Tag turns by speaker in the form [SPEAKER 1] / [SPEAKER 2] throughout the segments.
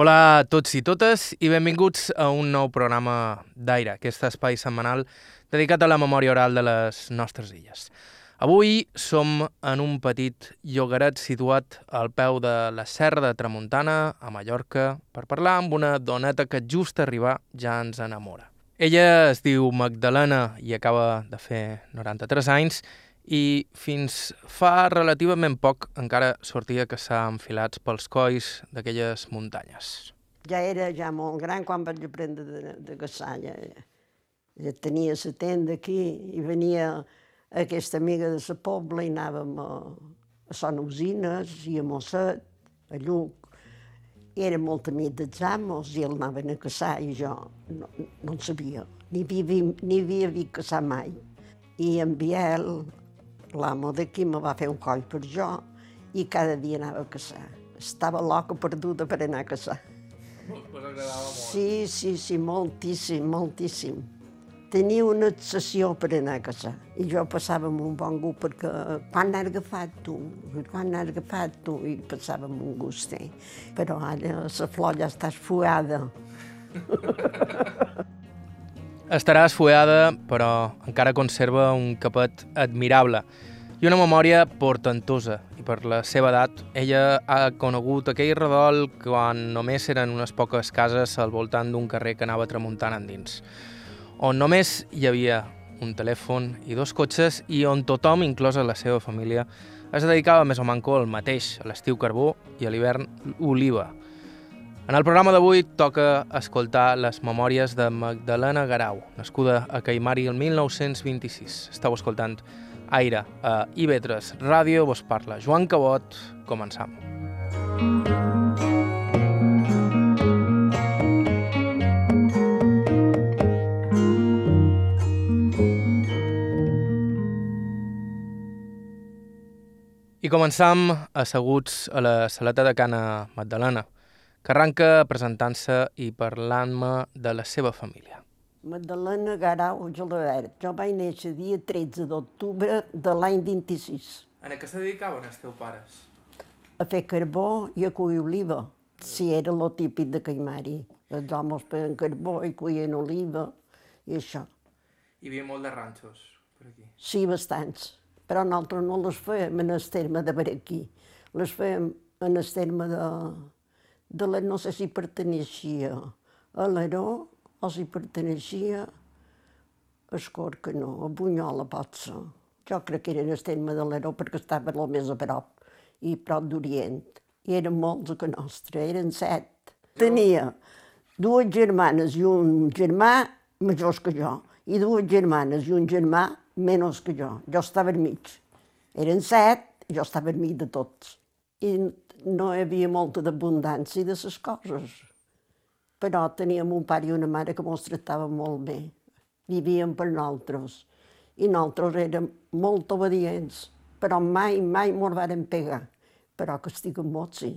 [SPEAKER 1] Hola a tots i totes i benvinguts a un nou programa d'Aire, aquest espai setmanal dedicat a la memòria oral de les nostres illes. Avui som en un petit llogaret situat al peu de la Serra de Tramuntana, a Mallorca, per parlar amb una doneta que just arribar ja ens enamora. Ella es diu Magdalena i acaba de fer 93 anys i fins fa relativament poc encara sortia que s'ha enfilats pels colls d'aquelles muntanyes.
[SPEAKER 2] Ja era ja molt gran quan vaig aprendre de, de caçar. Ja, ja tenia la tenda aquí i venia aquesta amiga de la pobla i anàvem a, a Son Usines i a Mosset, a Lluc. I era molt amic dels amos i el anaven a caçar i jo no, no en sabia, ni havia, ni havia vist caçar mai. I en Biel, l'amo d'aquí me va fer un coll per jo i cada dia anava a caçar. Estava loca perduda per anar a caçar.
[SPEAKER 1] Us agradava molt.
[SPEAKER 2] Sí, sí, sí, moltíssim, moltíssim. Tenia una obsessió per anar a caçar. I jo passava amb un bon gust perquè quan n'has agafat tu? Quan n'has agafat tu? I passava amb un gust, eh? Però ara la flor ja està esfuada.
[SPEAKER 1] Estarà esfollada, però encara conserva un capet admirable i una memòria portentosa. I per la seva edat, ella ha conegut aquell redol quan només eren unes poques cases al voltant d'un carrer que anava tramuntant endins, on només hi havia un telèfon i dos cotxes i on tothom, inclosa la seva família, es dedicava més o manco al mateix, a l'estiu carbó i a l'hivern oliva. En el programa d'avui toca escoltar les memòries de Magdalena Garau, nascuda a Caimari el 1926. Estau escoltant Aire a IB3 Ràdio, vos parla Joan Cabot, començam. I començam asseguts a la saleta de Cana Magdalena, que arranca presentant-se i parlant-me de la seva família.
[SPEAKER 2] Magdalena Garau Gelabert. Jo vaig néixer dia 13 d'octubre de l'any 26.
[SPEAKER 1] En què se dedicaven els teus pares?
[SPEAKER 2] A fer carbó i a collir oliva. Si era lo típic de Caimari. Els homes feien carbó i cuien oliva i això.
[SPEAKER 1] Hi havia molt de ranxos per aquí.
[SPEAKER 2] Sí, bastants. Però nosaltres no les fèiem en el terme de Berequí. Les fèiem en el terme de, de la, no sé si perteneixia a l'Aró o si perteneixia a Escorca, no, a Bunyola pot ser. Jo crec que era en el terme de l'Aró perquè estava el més a prop i prop d'Orient. I eren molts que nostre, eren set. Tenia dues germanes i un germà majors que jo, i dues germanes i un germà menys que jo. Jo estava al mig. Eren set, jo estava al mig de tots. I no hi havia molta d'abundància de les coses. Però teníem un pare i una mare que ens tractaven molt bé. Vivíem per nosaltres. I nosaltres érem molt obedients, però mai, mai mos varen pegar. Però castiguen molt, sí.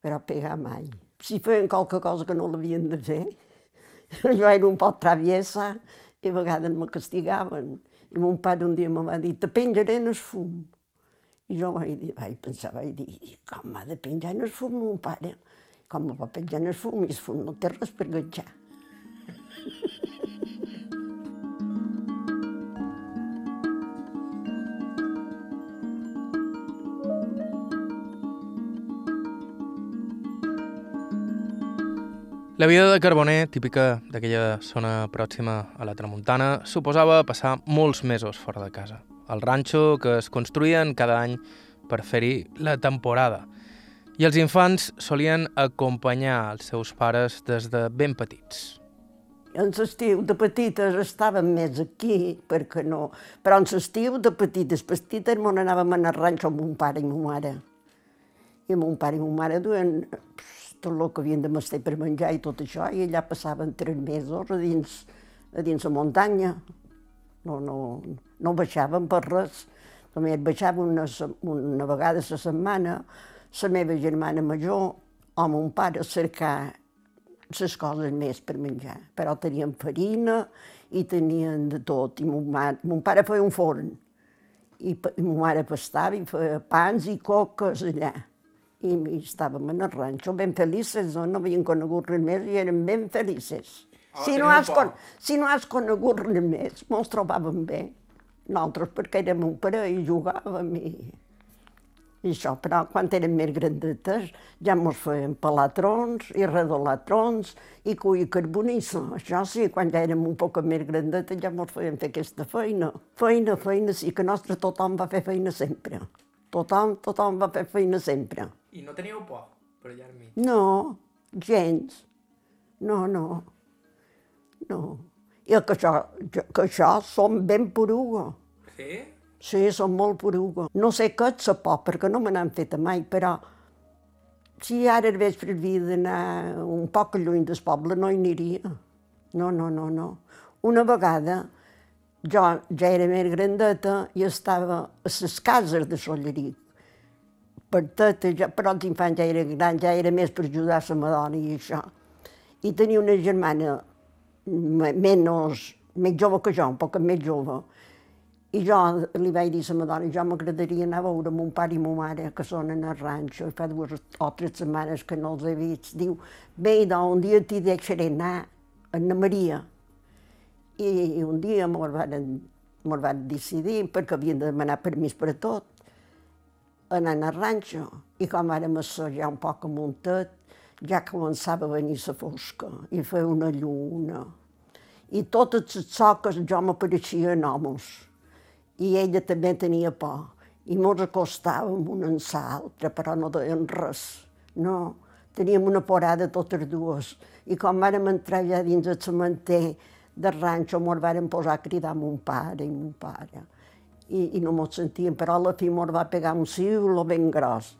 [SPEAKER 2] Però pegar mai. Si feien qualque cosa que no l'havien de fer, jo era un poc traviesa i a vegades me castigaven. I mon pare un dia me va dir, te penjaré en el fum. I jo vaig, dir, vaig pensar, vaig dir, com m'ha de penjar en el fum, mon pare? Com me va penjar en el fum? I fum no té res per enganxar.
[SPEAKER 1] La vida de carboner, típica d'aquella zona pròxima a la tramuntana, suposava passar molts mesos fora de casa. El ranxo que es construïen cada any per fer-hi la temporada. I els infants solien acompanyar els seus pares des de ben petits.
[SPEAKER 2] En l'estiu de petites estàvem més aquí, perquè no... Però en l'estiu de petites, petites, mon anàvem a ranxo amb mon pare i mon mare. I mon pare i mon mare duen tot el que havien de mestar per menjar i tot això, i allà passaven tres mesos a dins, a dins la muntanya. No, no, no baixaven per res. Només baixava una, una vegada a la setmana la meva germana major o mon pare a cercar les coses més per menjar. Però tenien farina i tenien de tot. I mon, mare, mon pare feia un forn. I, i ma mare pastava i feia pans i coques allà. i, i estàvem en el ranxo ben felices, no, no havíem conegut res més i érem ben felices.
[SPEAKER 1] Ah,
[SPEAKER 2] si, no has, con, si no has conegut res més, mos trobàvem bé. Nosaltres perquè érem un parell i jugàvem i, i això, però quan érem més grandetes ja mos feien pelar trons i redolar trons i cuir carbonissa. Això sí, quan ja érem un poc més grandetes ja mos feien fer aquesta feina. Feina, feina, sí, que nostre tothom va fer feina sempre. Tothom, tothom va fer feina sempre.
[SPEAKER 1] I no teníeu por per allà enmig?
[SPEAKER 2] No, gens. No, no. No. I que això, que això som ben poruga.
[SPEAKER 1] Sí?
[SPEAKER 2] Sí, som molt poruga. No sé què és la por, perquè no me n'han fet mai, però si ara al vespre havia d'anar un poc lluny del poble, no hi aniria. No, no, no, no. Una vegada jo ja era més grandeta i estava a les cases de Solleric. Per tot, ja, però els infants ja eren grans, ja era més per ajudar la madona i això. I tenia una germana me- menys, més jove que jo, un poc més jove. I jo li vaig dir a la madona, jo m'agradaria anar a veure mon pare i ma mare, que són en el ranxo, i fa dues o tres setmanes que no els he vist. Diu, bé, doncs un dia t'hi deixaré anar, Anna Maria. I, i un dia mos van, van decidir, perquè havien de demanar permís per a tot, anar al ranxo. I com vàrem assajar un poc amuntat, ja començava a venir la fosca i feia una lluna. I totes les soques jo m'apareixien homes. I ella també tenia por. I mos acostàvem una en l'altra, però no deien res. No, teníem una porada totes dues. I quan vàrem entrar ja dins el cementer del ranxo, mos vàrem posar a cridar mon pare i mon pare. I, i no mos sentíem, però a la fi mos va pegar un siulo ben gros.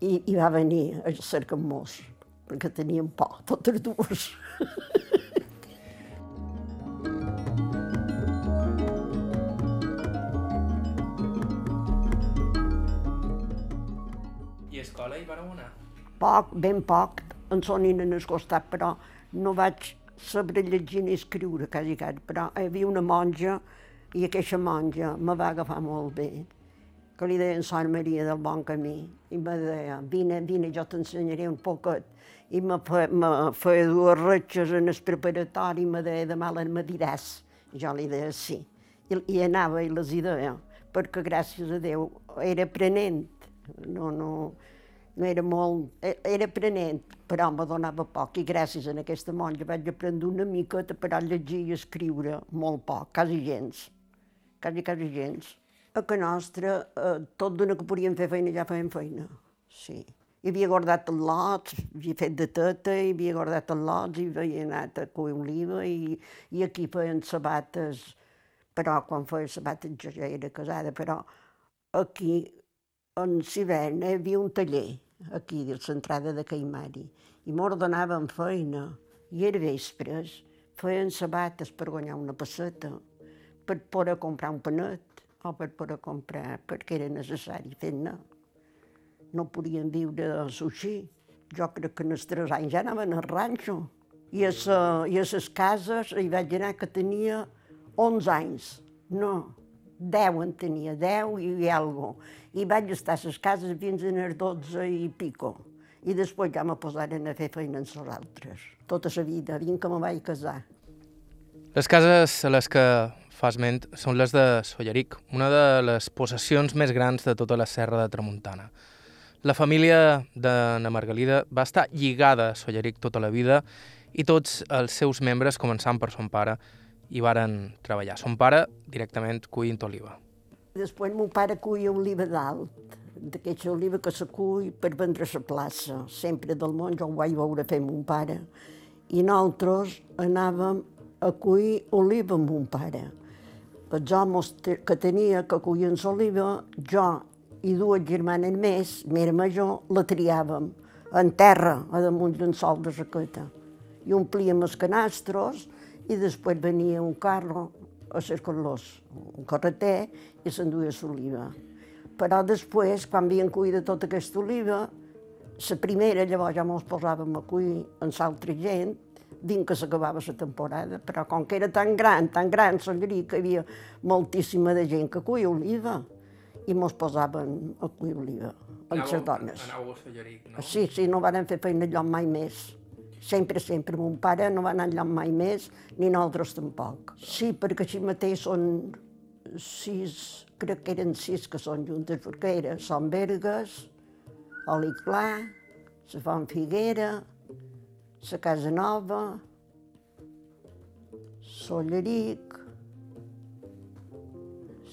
[SPEAKER 2] I, i va venir a cercar-nos, perquè teníem por, totes dues.
[SPEAKER 1] I a escola hi vareu anar?
[SPEAKER 2] Poc, ben poc, en sonin en el costat, però no vaig saber llegir ni escriure, quasi, quasi. Però hi havia una monja i aquesta monja me va agafar molt bé, que li deien Santa Maria del Bon Camí, i me deia, vine, vine, jo t'ensenyaré un poquet. I me, fe, me feia dues retxes en el preparatori i me deia, demà les me diràs. I jo li deia sí. I, i anava i les hi deia, perquè gràcies a Déu era aprenent. No, no, no era molt... e- Era aprenent, però me donava poc. I gràcies a aquesta monja vaig aprendre una miqueta a llegir i escriure molt poc, quasi gens. Quasi, quasi gens. A que nostra, eh, tot d'una que podíem fer feina, ja fèiem feina. Sí. Hi havia guardat els lots, havia fet de teta, hi havia guardat els lots, i havia anat a cuir oliva, i, i aquí feien sabates, però quan feia sabates jo ja era casada, però aquí en l'hivern hi havia un taller, aquí, a l'entrada de Caimari, i m'ordenaven feina, i era vespres, feien sabates per guanyar una passeta, per poder comprar un panet, o per poder comprar, perquè era necessari fer-ne. No podien viure de sushi. Jo crec que en els tres anys ja anaven al ranxo. I a, sa, i a les cases hi vaig anar que tenia 11 anys. No, 10 en tenia, 10 i, algo. I vaig estar a les cases fins a les 12 i pico. I després ja me posaren a fer feina amb les altres. Tota la vida, fins que me vaig casar.
[SPEAKER 1] Les cases a les que fa esment són les de Solleric, una de les possessions més grans de tota la serra de Tramuntana. La família d'Anna Margalida va estar lligada a Solleric tota la vida i tots els seus membres, començant per son pare, hi varen treballar. Son pare directament cuint oliva.
[SPEAKER 2] Després mon pare cuia oliva dalt, d'aquesta oliva que se per vendre a la plaça. Sempre del món jo ho vaig veure fer mon pare. I nosaltres anàvem a cuir oliva amb mon pare. Els homes que tenia que cuien l'oliva, jo i dues germanes més, mera major, la triàvem en terra, a damunt d'un sol de raqueta. I omplíem els canastres i després venia un carro a cercar-los, un carreter, i s'enduia l'oliva. Però després, quan havien cuidat tota aquesta oliva, la primera, llavors ja mos posàvem a cuir amb l'altra gent, dins que s'acabava la temporada, però com que era tan gran, tan gran l'olleria, que hi havia moltíssima de gent que cuia oliva, i mos posàvem a cuir oliva. amb les dones.
[SPEAKER 1] Anàveu a Solleric, no?
[SPEAKER 2] Sí, sí, no van fer feina enlloc mai més. Sempre, sempre. Mon pare no va anar enlloc mai més, ni nosaltres tampoc. Sí, perquè així mateix són sis, crec que eren sis que són juntes, perquè era Son Bergues, Oli Clar, la Font Figuera, la Casa Nova, Solleric...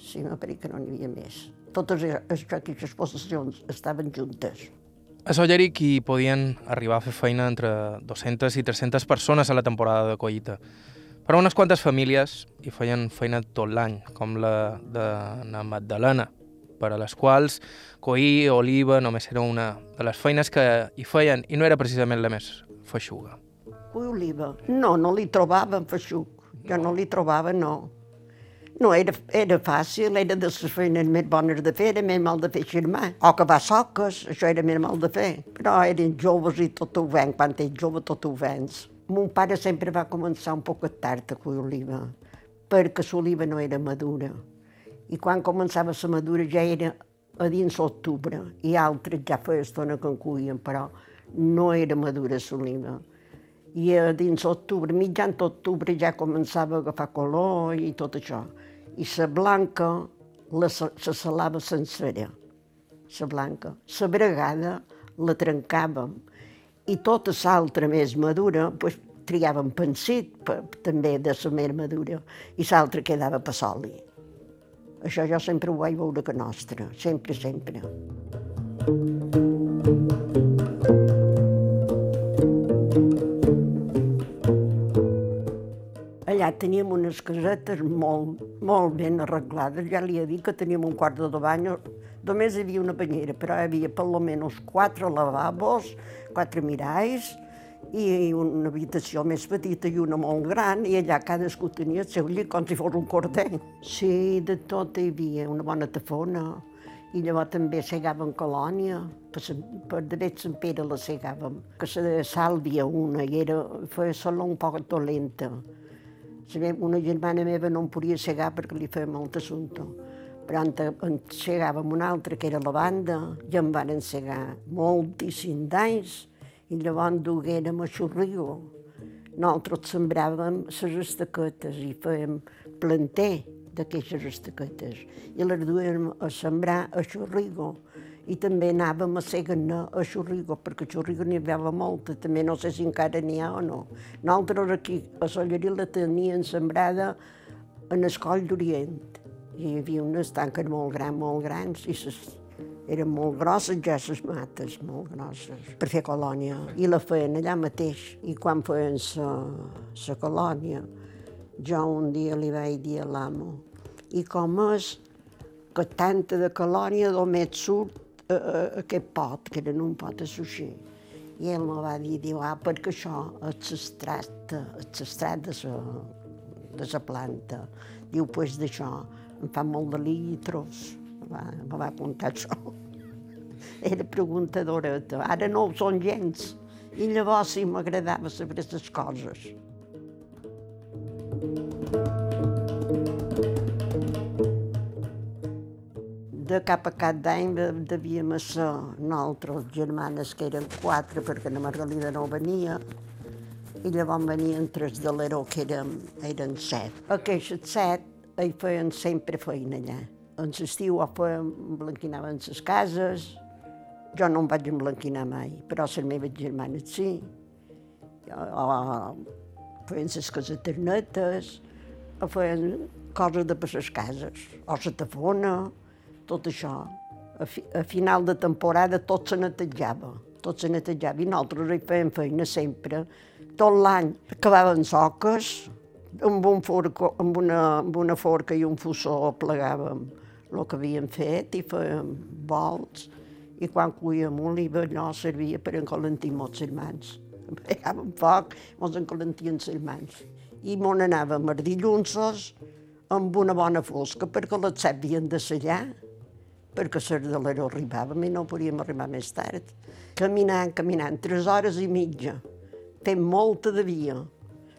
[SPEAKER 2] Sí, me pareix que no n'hi havia més. Totes aquestes possessions estaven juntes.
[SPEAKER 1] A Solleric hi podien arribar a fer feina entre 200 i 300 persones a la temporada de collita. Però unes quantes famílies hi feien feina tot l'any, com la de na Magdalena, per a les quals coir oliva només era una de les feines que hi feien i no era precisament la més feixuga.
[SPEAKER 2] Ui, oliva. No, no li trobava en feixuc. Jo no li trobava, no. No, era, era fàcil, era de les feines més bones de fer, era més mal de fer xirmà. O que va soques, això era més mal de fer. Però eren joves i tot ho ven, quan ets jove tot ho vens. Mon pare sempre va començar un poc tard a cuir oliva, perquè l'oliva no era madura. I quan començava la madura ja era a dins l'octubre, i altres ja feia estona que en cuien, però no era madura l'oliva i a dins l'octubre, mitjan d'octubre ja començava a agafar color i tot això. I la blanca la, la salava sencera, la blanca. La bregada la trencàvem i tota l'altra més madura pues, triàvem pensit per, també de la més madura i l'altra quedava per soli. Això jo sempre ho vaig veure que nostra, sempre, sempre. Allà teníem unes casetes molt, molt ben arreglades. Ja li he dit que teníem un quart de bany, només hi havia una banyera, però hi havia per almenys quatre lavabos, quatre miralls, i una habitació més petita i una molt gran, i allà cadascú tenia el seu llit com si fos un corder. Sí, de tot hi havia una bona tafona, i llavors també segàvem colònia, per, per dret Sant Pere la segàvem, que se sàlvia una, i era, feia sola un poc dolenta. Una germana meva no em podia segar perquè li feia molt assumpte, però en, segàvem una altra, que era la banda, i em van segar moltíssim d'anys, i llavors duguérem a Xurrigo. Nosaltres sembràvem les estaquetes i fèiem planter d'aquestes estaquetes. I les duíem a sembrar a Xurrigo i també anàvem a segar a Xurrigo, perquè a Xurrigo n'hi havia molta, també no sé si encara n'hi ha o no. Nosaltres aquí a Sollerí la tenien sembrada en el coll d'Orient. Hi havia unes tanques molt grans, molt grans, i ses eren molt grosses ja les mates, molt grosses, per fer colònia. I la feien allà mateix. I quan feien la colònia, jo un dia li vaig dir a l'amo, i com és que tanta de colònia només surt a, a, aquest pot, que era un pot a suixer. I ell me va dir, diu, ah, perquè això és l'estrat, l'estrat de la de la planta. Diu, doncs pues d'això, em fa molt de litros va, me va apuntar això. Era preguntadora, ara no ho són gens. I llavors sí m'agradava saber les coses. De cap a cap d'any devíem ser nosaltres, germanes, que eren quatre, perquè la Margalida no venia, i llavors venien tres de l'Heró, que eren, eren set. Aquests set hi feien sempre feina allà en l'estiu o fèiem, emblanquinaven les cases, jo no em vaig emblanquinar mai, però les meves germanes sí. O feien les casetes netes, o feien coses de per les cases, o la tafona, tot això. A, fi, a final de temporada tot se netejava, tot se netejava, i nosaltres hi fèiem feina sempre. Tot l'any acabaven soques, amb, un forco, amb, una, amb una forca i un fussó plegàvem el que havíem fet i fèiem vols i quan cuíem oliva allò servia per encalentir molts les mans. Pegàvem foc, ens encalentien les mans. I m'on anàvem a dillunsos amb una bona fosca perquè les set havien de sellar perquè de l'ero arribàvem i no podíem arribar més tard. Caminant, caminant, tres hores i mitja, fent molta de via.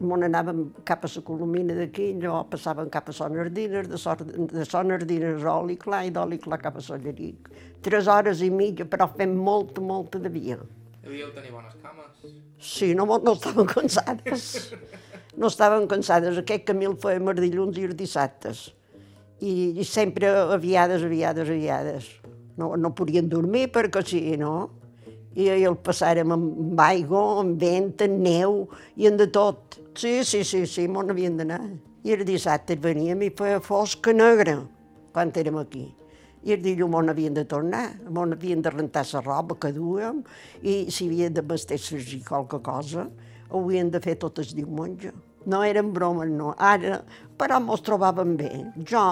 [SPEAKER 2] Mon anàvem cap a la Colomina d'aquí, llavors passàvem cap a Son Ardines, de, Son, de Son Ardines a Oli Clar i d'Oli Clar cap a Solleric. Tres hores i mitja, però fem molta, molta de via.
[SPEAKER 1] Devíeu tenir bones cames.
[SPEAKER 2] Sí, no, no estaven cansades. No estaven cansades. Aquest camí el fèiem els dilluns i els dissabtes. I, sempre aviades, aviades, aviades. No, no podien dormir perquè sí, no? I, i el passàrem amb aigua, amb vent, amb neu i en de tot. Sí, sí, sí, sí, m'on havien d'anar. I el dissabte veníem i feia fosca negra quan érem aquí. I el dilluns m'on havien de tornar, m'on havien de rentar la roba que duem i si havien de vestir-se qualque cosa, ho havien de fer tot el diumenge. No eren bromes, no. Ara, però mos trobàvem bé. Jo,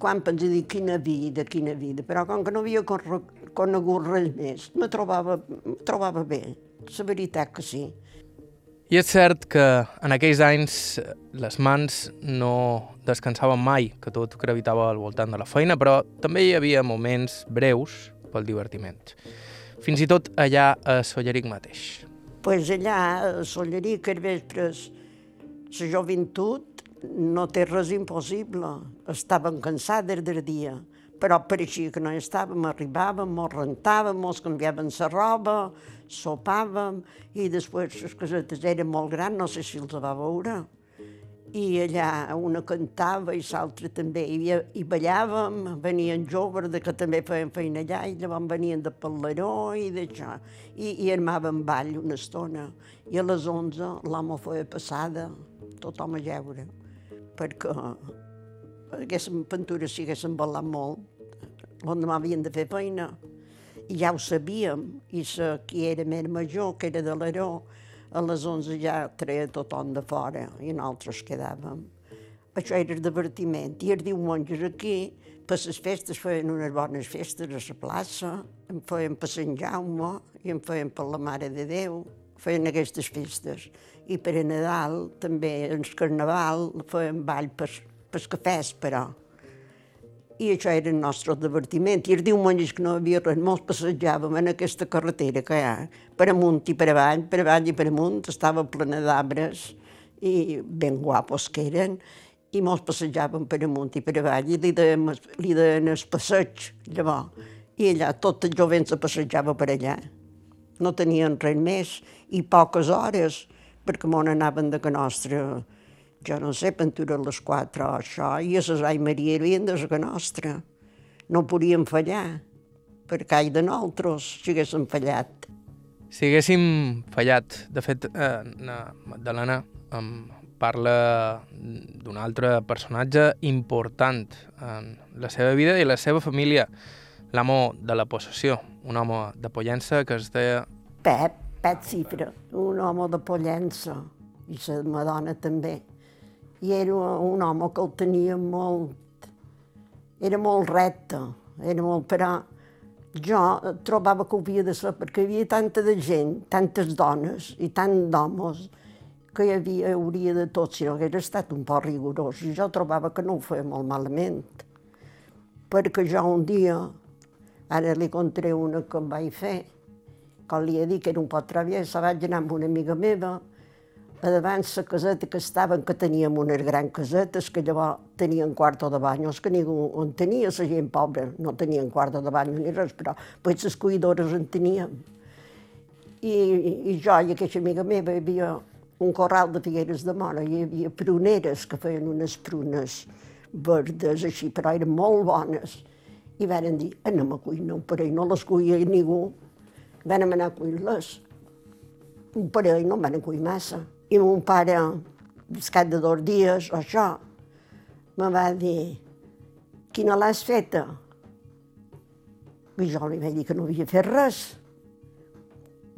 [SPEAKER 2] quan penso dir quina vida, quina vida, però com que no havia conegut res més, me trobava, me trobava bé. La veritat que sí.
[SPEAKER 1] I és cert que en aquells anys les mans no descansaven mai, que tot gravitava al voltant de la feina, però també hi havia moments breus pel divertiment. Fins i tot allà a Solleric mateix.
[SPEAKER 2] Pues allà a Solleric, els vespres, la joventut no té res impossible. Estaven cansades del dia però pareixia que no estàvem, arribàvem, mos rentàvem, mos canviàvem la roba, sopàvem, i després les casetes eren molt grans, no sé si els va veure. I allà una cantava i l'altra també, i, i ballàvem, venien joves de que també feien feina allà, i llavors venien de Pallaró i d'això, i, i armàvem ball una estona. I a les 11 l'home feia passada, tothom a jeure, perquè haguéssim pintures si haguéssim ballat molt, on demà havien de fer feina. I ja ho sabíem, i sa, qui era més major, que era de l'Aró, a les 11 ja treia tothom de fora i nosaltres quedàvem. Això era el divertiment. I els diumenges aquí, per les festes, feien unes bones festes a la plaça, en feien per Sant Jaume i en feien per la Mare de Déu, feien aquestes festes. I per a Nadal, també, en el Carnaval, feien ball per, pels cafès, però. I això era el nostre divertiment. I els diumenges que no hi havia res, molts passejàvem en aquesta carretera que hi ha, per amunt i per avall, per avall i per amunt, estava plena d'arbres i ben guapos que eren, i molts passejàvem per amunt i per avall, i li deien, li deien el passeig, llavors. I allà tot el jovent se passejava per allà. No tenien res més, i poques hores, perquè m'on anaven de que nostra jo no sé, pintura a les quatre o això, i a les Ai Maria havien de la nostra. No podíem fallar, perquè ai de nosaltres, si haguéssim fallat.
[SPEAKER 1] Si haguéssim fallat, de fet, eh, Magdalena em parla d'un altre personatge important en la seva vida i la seva família, l'amo de la possessió, un home de Pollença que es deia...
[SPEAKER 2] Pep, Pep Cifra, un home de Pollença, i la Madonna també i era un home que el tenia molt... Era molt recte, era molt... Però jo trobava que ho havia de ser, perquè hi havia tanta de gent, tantes dones i tant d'homes, que hi havia, hauria de tot, si no hagués estat un poc rigorós. I jo trobava que no ho feia molt malament. Perquè jo un dia, ara li contaré una que em vaig fer, quan li he dit que era un poc traviesa, vaig anar amb una amiga meva, a davant la caseta que estaven, que teníem unes grans casetes, que llavors tenien quarto de banyos, que ningú en tenia, la gent pobra no tenien quarto de bany ni res, però pues les cuidadores en teníem. I, i jo i aquesta amiga meva hi havia un corral de figueres de mora, hi havia pruneres que feien unes prunes verdes així, però eren molt bones. I varen dir, anem a cuinar un parell, no les cuia ningú. Vam anar a cuir-les. Un parell no van cuir massa. I mon pare, cap de dos dies o això, me va dir, quina l'has feta? I jo li vaig dir que no havia fet res.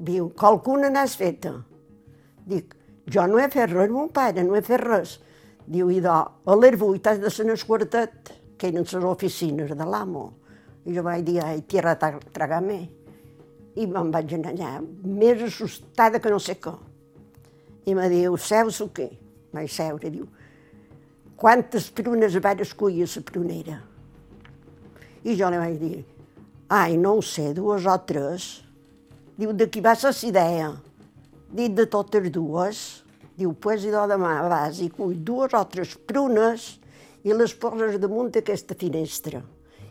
[SPEAKER 2] Diu, qualcuna n'has feta? Dic, jo no he fet res, mon pare, no he fet res. Diu, idò, a les vuit has de ser en el quartet, que eren les oficines de l'amo. I jo vaig dir, ai, tierra tragame. I me'n vaig anar allà, més assustada que no sé què i me diu, seus o què? Vaig seure, diu, quantes prunes van escollir la prunera? I jo li vaig dir, ai, no ho sé, dues o tres. Diu, de qui va ser la idea? Dit de totes dues. Diu, pues idò demà vas i cull dues o tres prunes i les poses damunt d'aquesta finestra.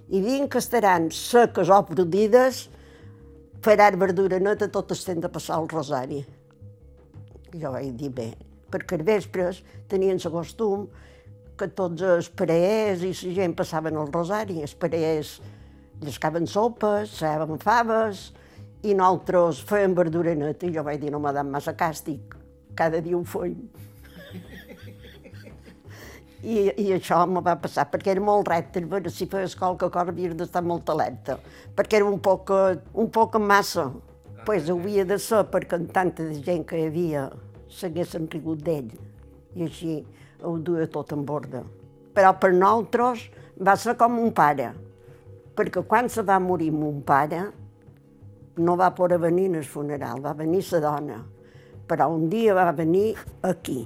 [SPEAKER 2] I vinc que estaran seques o produïdes, faran verdura neta tot el temps de passar el rosari. Jo vaig dir, bé, perquè als vespres tenien el costum que tots els pareers i la gent passaven el rosari. Els pareers llescaven sopes, saben faves, i nosaltres fèiem verdura neta, i jo vaig dir, no m'ha dat massa càstig, cada dia ho fèiem. I, I això me va passar, perquè era molt recte, veure si feies qualque cosa havies d'estar molt alerta, perquè era un poc, un poc massa. Pues havia de ser perquè en tanta gent que hi havia s'haguessin rigut d'ell, i així ho duia tot en borda. Però per nosaltres va ser com un pare, perquè quan se va morir mon pare, no va poder venir al funeral, va venir la dona. Però un dia va venir aquí,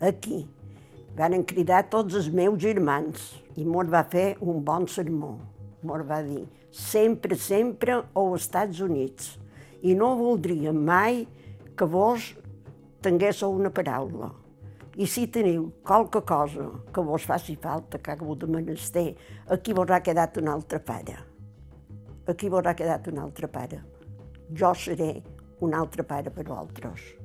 [SPEAKER 2] aquí, Varen cridar tots els meus germans i mos va fer un bon sermó. Mos va dir, sempre, sempre als Estats Units. I no voldria mai que vos tinguéssiu una paraula. I si teniu qualque cosa que vos faci falta, que hagueu de menester, aquí vos ha quedat un altre pare. Aquí vos ha quedat un altre pare. Jo seré un altre pare per vosaltres.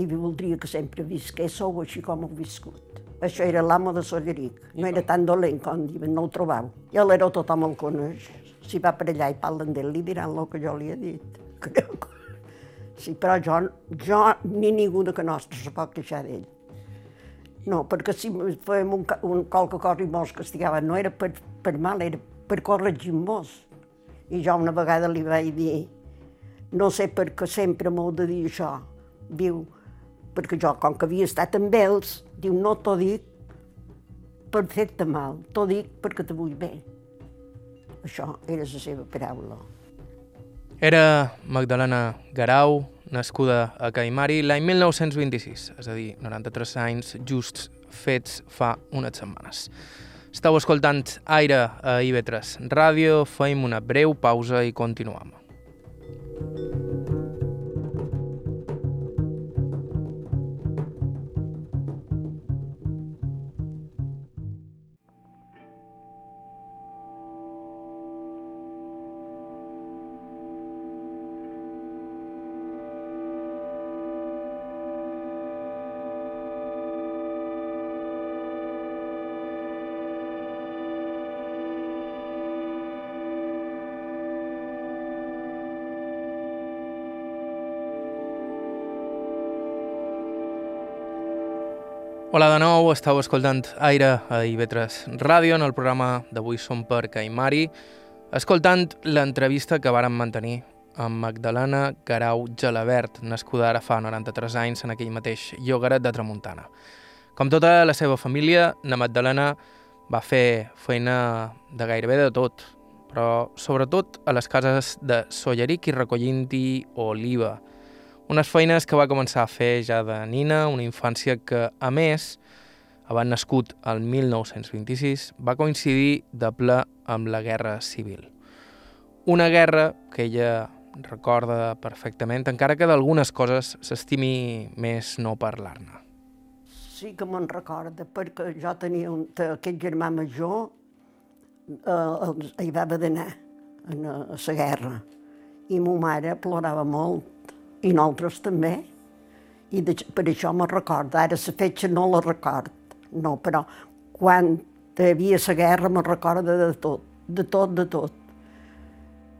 [SPEAKER 2] I voldria que sempre visquéssiu així com heu viscut. Això era l'amo de Solleric. No era tan dolent com diuen, no ho trobau. I l'era tothom el coneix. Si va per allà i parlen d'ell, li diran el que jo li he dit. Creu que... Sí, però jo, jo ni ningú de que nostre se pot queixar d'ell. No, perquè si fèiem un, un qualque cosa i mos castigava, no era per, per mal, era per corregir-nos. I jo una vegada li vaig dir, no sé per què sempre m'ho de dir això. Diu, perquè jo, com que havia estat amb ells, diu, no t'ho dic per fer-te mal, t'ho dic perquè te vull bé. Això era la seva paraula.
[SPEAKER 1] Era Magdalena Garau, nascuda a Caimari l'any 1926, és a dir, 93 anys just fets fa unes setmanes. Estau escoltant Aire a IB3 Ràdio, feim una breu pausa i continuem. Nou, estàu escoltant Aire a IB3 Ràdio en el programa d'avui som per Caimari, escoltant l'entrevista que vàrem mantenir amb Magdalena Garau Gelabert, nascuda ara fa 93 anys en aquell mateix Llogaret de Tramuntana. Com tota la seva família, la Magdalena va fer feina de gairebé de tot, però sobretot a les cases de Solleric i recollint-hi oliva, unes feines que va començar a fer ja de nina, una infància que, a més, havent nascut el 1926, va coincidir de ple amb la Guerra Civil. Una guerra que ella recorda perfectament, encara que d'algunes coses s'estimi més no parlar-ne.
[SPEAKER 2] Sí que me'n recorda, perquè jo tenia un, aquest germà major, eh, hi va haver d'anar a la guerra, i ma mare plorava molt i nosaltres també. I de, per això me recordo. Ara la fetge no la record, no, però quan hi havia la guerra me recorda de tot, de tot, de tot.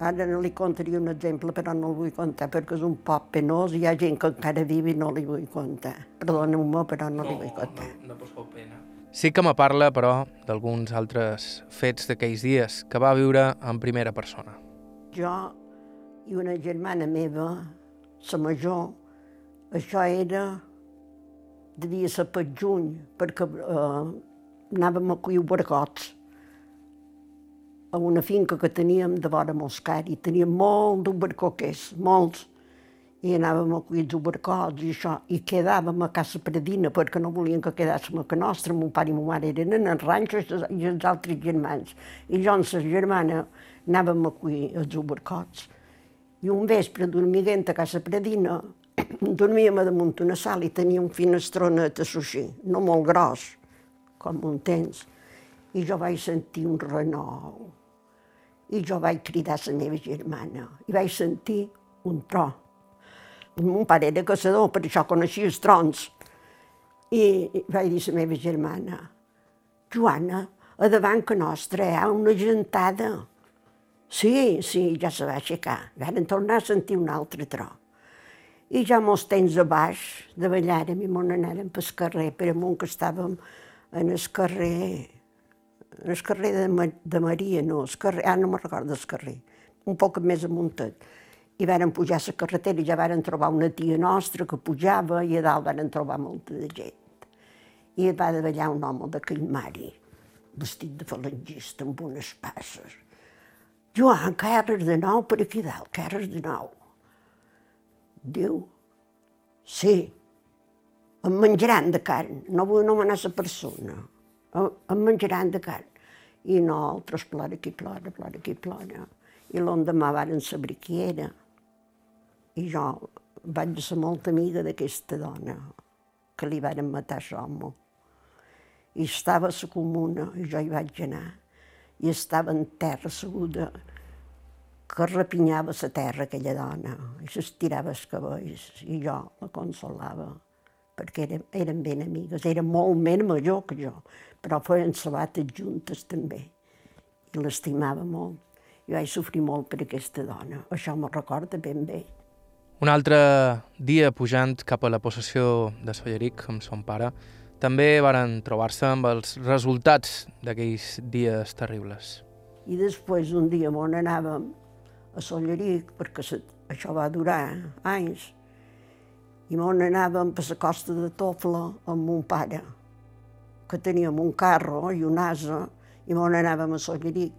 [SPEAKER 2] Ara no li contaria un exemple, però no el vull contar perquè és un poc penós i hi ha gent que encara viu i no li vull contar. Perdoneu-me, però no, no li vull contar.
[SPEAKER 1] No, no no pena. Sí que me parla, però, d'alguns altres fets d'aquells dies que va viure en primera persona.
[SPEAKER 2] Jo i una germana meva la major, això era, devia ser per juny, perquè eh, anàvem a cuir bargots a una finca que teníem de vora Moscar i teníem molt d'ubercoquers, molts, i anàvem a cuir els ubercots i això, i quedàvem a casa Predina perquè no volien que quedàssim a casa nostra, mon pare i mon mare eren en els ranxos i els altres germans. I jo amb la germana anàvem a cuir els ubercots. I un vespre, dormiguent a casa Predina, dormíem a damunt una sala i tenia un finestronet així, no molt gros, com un temps. I jo vaig sentir un renou. I jo vaig cridar a la meva germana. I vaig sentir un tro. Mon pare era caçador, per això coneixia els trons. I vaig dir a la meva germana, Joana, a davant que nostra hi ha una gentada. Sí, sí, ja se va aixecar. Varen tornar a sentir un altre tro. I ja molts temps a baix de ballàrem i m'on anàrem pel carrer, per amunt que estàvem en el carrer, en el carrer de, Ma de Maria, no, el carrer, ah, no me'n recordo el carrer, un poc més amuntat. I varen pujar a la carretera i ja varen trobar una tia nostra que pujava i a dalt varen trobar molta de gent. I va de ballar un home de Caimari, vestit de falangista amb unes passes. Joan, que de nou per aquí dalt, que de nou. Diu, sí, em menjaran de carn, no vull anomenar la persona, em menjaran de carn. I nosaltres plora qui plora, plora qui plora. I l'endemà varen saber qui era. I jo vaig ser molt amiga d'aquesta dona, que li varen matar l'home. I estava a la comuna, i jo hi vaig anar, i estava en terra seguda, que repinyava la terra aquella dona, i s'estirava els cabells, i jo la consolava, perquè eren, eren ben amigues, era molt més major que jo, però feien sabates juntes també, i l'estimava molt. I vaig sofrir molt per aquesta dona, això me recorda ben bé.
[SPEAKER 1] Un altre dia pujant cap a la possessió de Solleric amb son pare, també varen trobar-se amb els resultats d'aquells dies terribles.
[SPEAKER 2] I després un dia on anàvem a Solleric, perquè això va durar anys, i on anàvem per la costa de Tofla amb mon pare, que teníem un carro i un asa, i on anàvem a Solleric.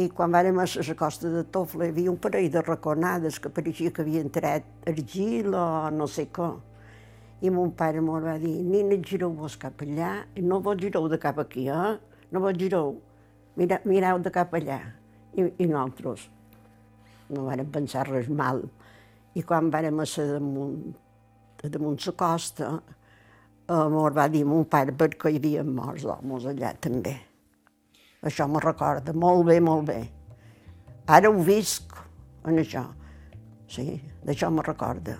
[SPEAKER 2] I quan vàrem a la costa de Tofla hi havia un parell de raconades que pareixia que havien tret argila o no sé què. I mon pare m'ho va dir, nina, gireu vos cap allà, no vos gireu de cap aquí, eh? No vos gireu, Mira, mireu de cap allà i, i nosaltres no vàrem pensar res mal. I quan vàrem a ser damunt, damunt la costa, eh, va dir mon pare perquè hi havia morts d'homes allà també. Això me recorda molt bé, molt bé. Ara ho visc en això. Sí, d'això me recorda.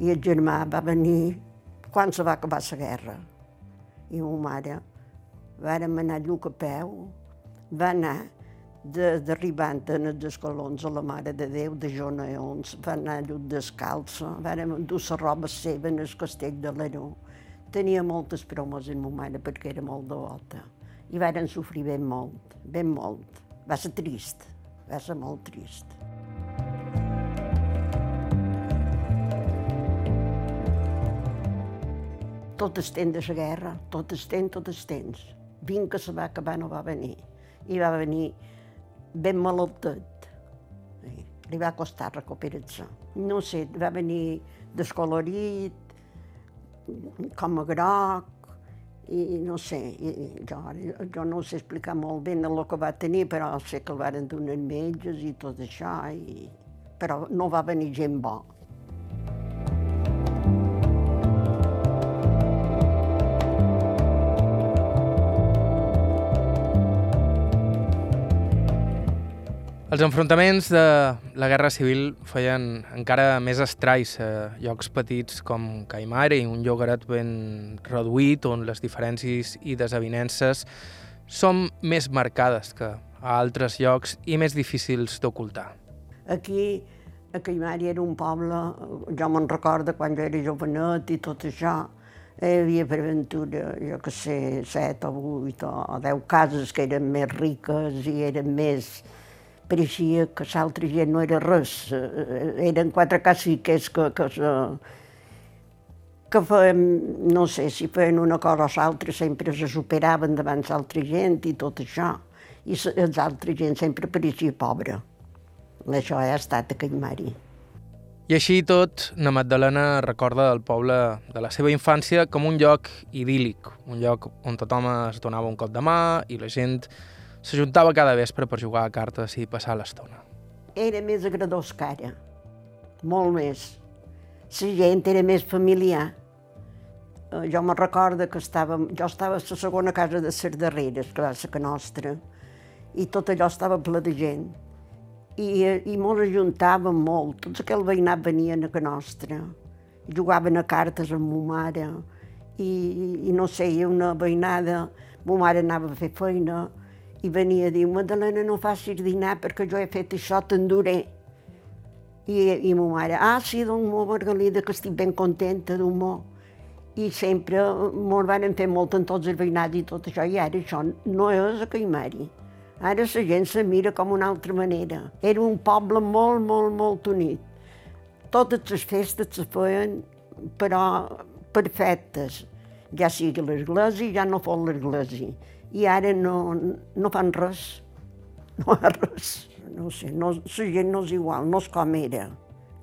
[SPEAKER 2] I el germà va venir quan se va acabar la guerra. I ma mare vàrem anar a Lluc a peu, va anar d'arribant en els escalons a la Mare de Déu, de Joneons, va anar a Lluc descalça, vàrem endur la roba seva en el castell de l'Aró. Tenia moltes bromes en ma mare perquè era molt devota. I varen sofrir ben molt, ben molt. Va ser trist, va ser molt trist. Tot el temps de la guerra, tot el temps, tot el temps. Vint que se va acabar no va venir. I va venir ben malaltet. Li va costar recuperar-se. No sé, va venir descolorit, com a groc, i no sé, i jo, jo no sé explicar molt bé el que va tenir, però sé que el varen donar metges i tot això, i... però no va venir gent bo.
[SPEAKER 1] Els enfrontaments de la Guerra Civil feien encara més estralls a llocs petits com Caimare un llogaret ben reduït on les diferències i desavinences són més marcades que a altres llocs i més difícils d'ocultar.
[SPEAKER 2] Aquí, a Caimari era un poble, jo me'n recordo quan jo era jovenet i tot això, hi havia per aventura, jo que sé, set o vuit o deu cases que eren més riques i eren més, pareixia que l'altra gent no era res. Eh, eren quatre caciques que, que, que feien, no sé, si feien una cosa o l'altra, sempre se superaven davant l'altra gent i tot això. I l'altra gent sempre pareixia pobra. Això ha estat aquell mari.
[SPEAKER 1] I així tot, na Magdalena recorda el poble de la seva infància com un lloc idíl·lic, un lloc on tothom es donava un cop de mà i la gent s'ajuntava cada vespre per jugar a cartes i passar l'estona.
[SPEAKER 2] Era més agradós que ara, molt més. La gent era més familiar. Eh, jo me recordo que estava, jo estava a la segona casa de les darreres, que va ser que nostra, i tot allò estava ple de gent. I, i mos ajuntàvem molt, tots aquell veïnat venien a que nostra, jugaven a cartes amb ma mare, i, i no sé, una veïnada, ma mare anava a fer feina, i venia a dir, Madalena, no facis dinar perquè jo he fet això, t'enduré. I, I ma mare, ah, sí, doncs, mo, Margalida, que estic ben contenta, d'humor i sempre m'ho van fer molt en tots els veïnats i tot això, i ara això no és a Caimari. Ara la gent se mira com una altra manera. Era un poble molt, molt, molt unit. Totes les festes se feien, però perfectes. Ja sigui l'església, ja no fos l'església. I ara no, no fan res. No fa res. No sé, no, la gent no és igual, no és com era.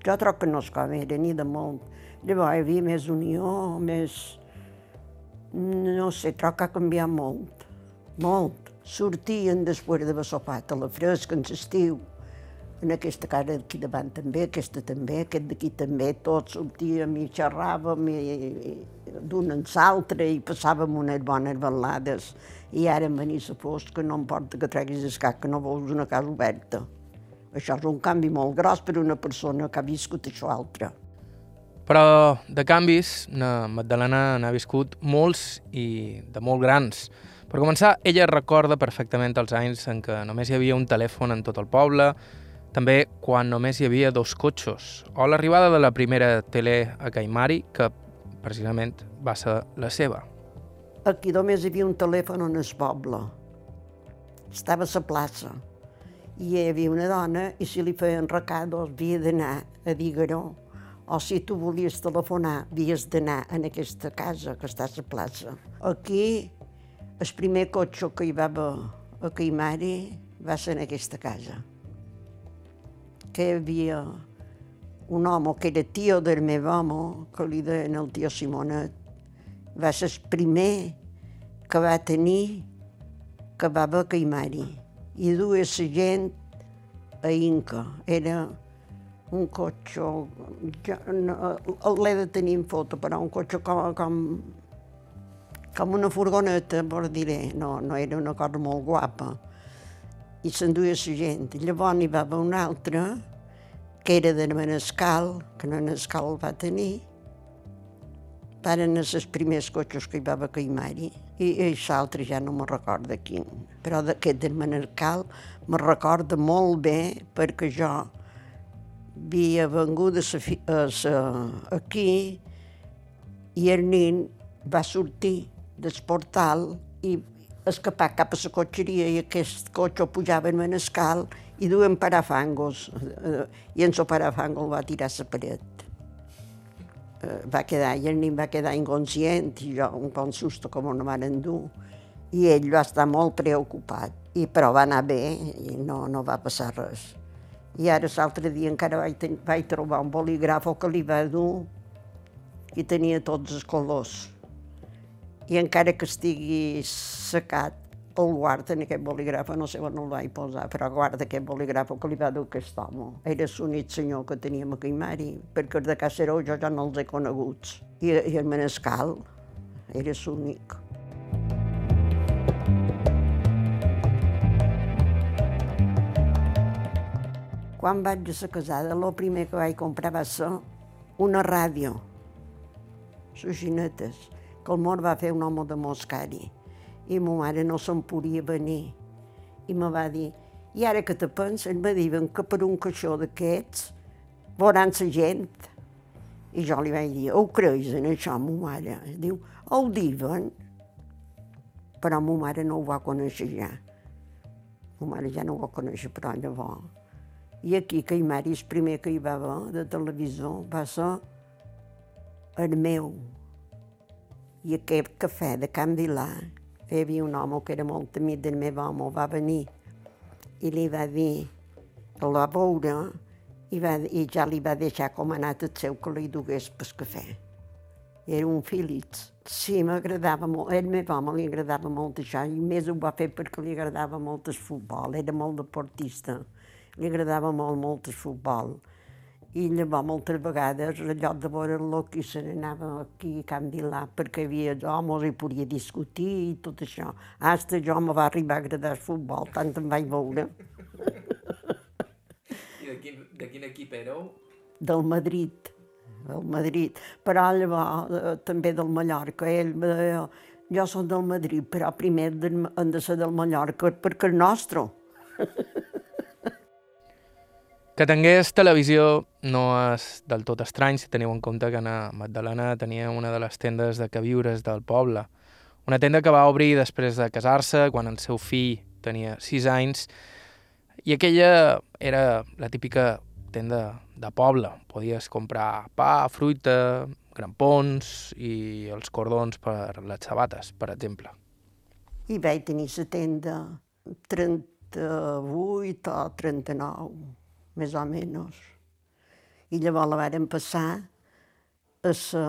[SPEAKER 2] Jo trobo que no és com era, ni de molt Llavors hi havia més unió, més... No sé, trobo que ha canviat molt, molt. Sortien després de sopat a la fresca, en l'estiu, en aquesta casa d'aquí davant també, aquesta també, aquest d'aquí també, tots sortíem i xerràvem i, i d'un en l'altre i passàvem unes bones balades. I ara en venir la fosca no importa que treguis el cap, que no vols una casa oberta. Això és un canvi molt gros per una persona que ha viscut això altre.
[SPEAKER 1] Però de canvis, na Magdalena n'ha viscut molts i de molt grans. Per començar, ella recorda perfectament els anys en què només hi havia un telèfon en tot el poble, també quan només hi havia dos cotxos, o l'arribada de la primera tele a Caimari, que precisament va ser la seva.
[SPEAKER 2] Aquí només hi havia un telèfon en el poble. Estava a la plaça. I hi havia una dona i si li feien recados havia d'anar a Digaró o si tu volies telefonar, havies d'anar en aquesta casa que està a la plaça. Aquí, el primer cotxe que hi va a Caimari va ser en aquesta casa. Que hi havia un home que era tio del meu home, que li deien el tio Simonet, va ser el primer que va tenir que va a Caimari. I duia la gent a Inca. Era un cotxe, ja, no, l'he de tenir en foto, però un cotxe com, com, com una furgoneta, per dir no, no era una cosa molt guapa. I s'enduia la gent. Llavors n'hi va haver un altre, que era de Menescal, que Menescal el va tenir, Varen els primers cotxes que hi va haver Caimari, i, i l'altre ja no me recorda quin. Però d'aquest de Menescal me recorda molt bé perquè jo havia vengut a sa, a sa, aquí i el nin va sortir del portal i escapar cap a la cotxeria i aquest cotxe pujava en un escal i duien parafangos i en el parafango va tirar la paret. Eh, va quedar, i el nin va quedar inconscient i jo un bon susto com no van endur i ell va estar molt preocupat, i, però va anar bé i no, no va passar res. I ara l'altre dia encara vaig, ten, vaig trobar un bolígrafo que li va dur i tenia tots els colors. I encara que estigui secat, el guarda en aquest bolígrafo, no sé on el vaig posar, però guarda aquest bolígrafo que li va dur aquest home. Era l'únic senyor que teníem a Caimari, perquè de Caceró jo ja no els he coneguts. I, i el Menescal era l'únic. Quan vaig ser casada, el primer que vaig comprar va ser una ràdio, xinetes, que el mort va fer un home de Moscari. I ma mare no se'n podia venir. I me va dir, i ara que te penses, me diuen que per un caixó d'aquests veuran la gent. I jo li vaig dir, ho creus en això, ma mare? Diu, ho diuen. Però ma mare no ho va conèixer ja. Ma mare ja no ho va conèixer, però llavors i aquí, que Caimari, el primer que hi va haver de televisor va ser el meu. I aquest cafè de Can Vilà, hi havia un home que era molt amic del meu home, va venir i li va dir, el va veure I, va, I ja li va deixar com anat el seu que li dugués pel cafè. Era un Philips. Sí, m'agradava molt. Ell meu home li agradava molt això, i més ho va fer perquè li agradava molt el futbol. Era molt deportista. Li agradava molt, molt el futbol. I llavors moltes vegades, al lloc de veure-lo, qui se n'anava aquí a Can Vilà, perquè hi havia homes i podia discutir i tot això. Hasta jo me va arribar a agradar el futbol, tant em vaig veure.
[SPEAKER 1] I de quin, de quin equip éreu?
[SPEAKER 2] Del Madrid, del Madrid. Però llavors eh, també del Mallorca. Ell deia, jo soc del Madrid, però primer hem de ser del Mallorca, perquè el nostre.
[SPEAKER 1] Que tingués televisió no és del tot estrany si teniu en compte que na Magdalena tenia una de les tendes de queviures del poble. Una tenda que va obrir després de casar-se, quan el seu fill tenia 6 anys, i aquella era la típica tenda de poble. Podies comprar pa, fruita, grampons i els cordons per les sabates, per exemple.
[SPEAKER 2] I vaig tenir la tenda 38 o 39 més o menys. I llavors la vàrem passar a sa,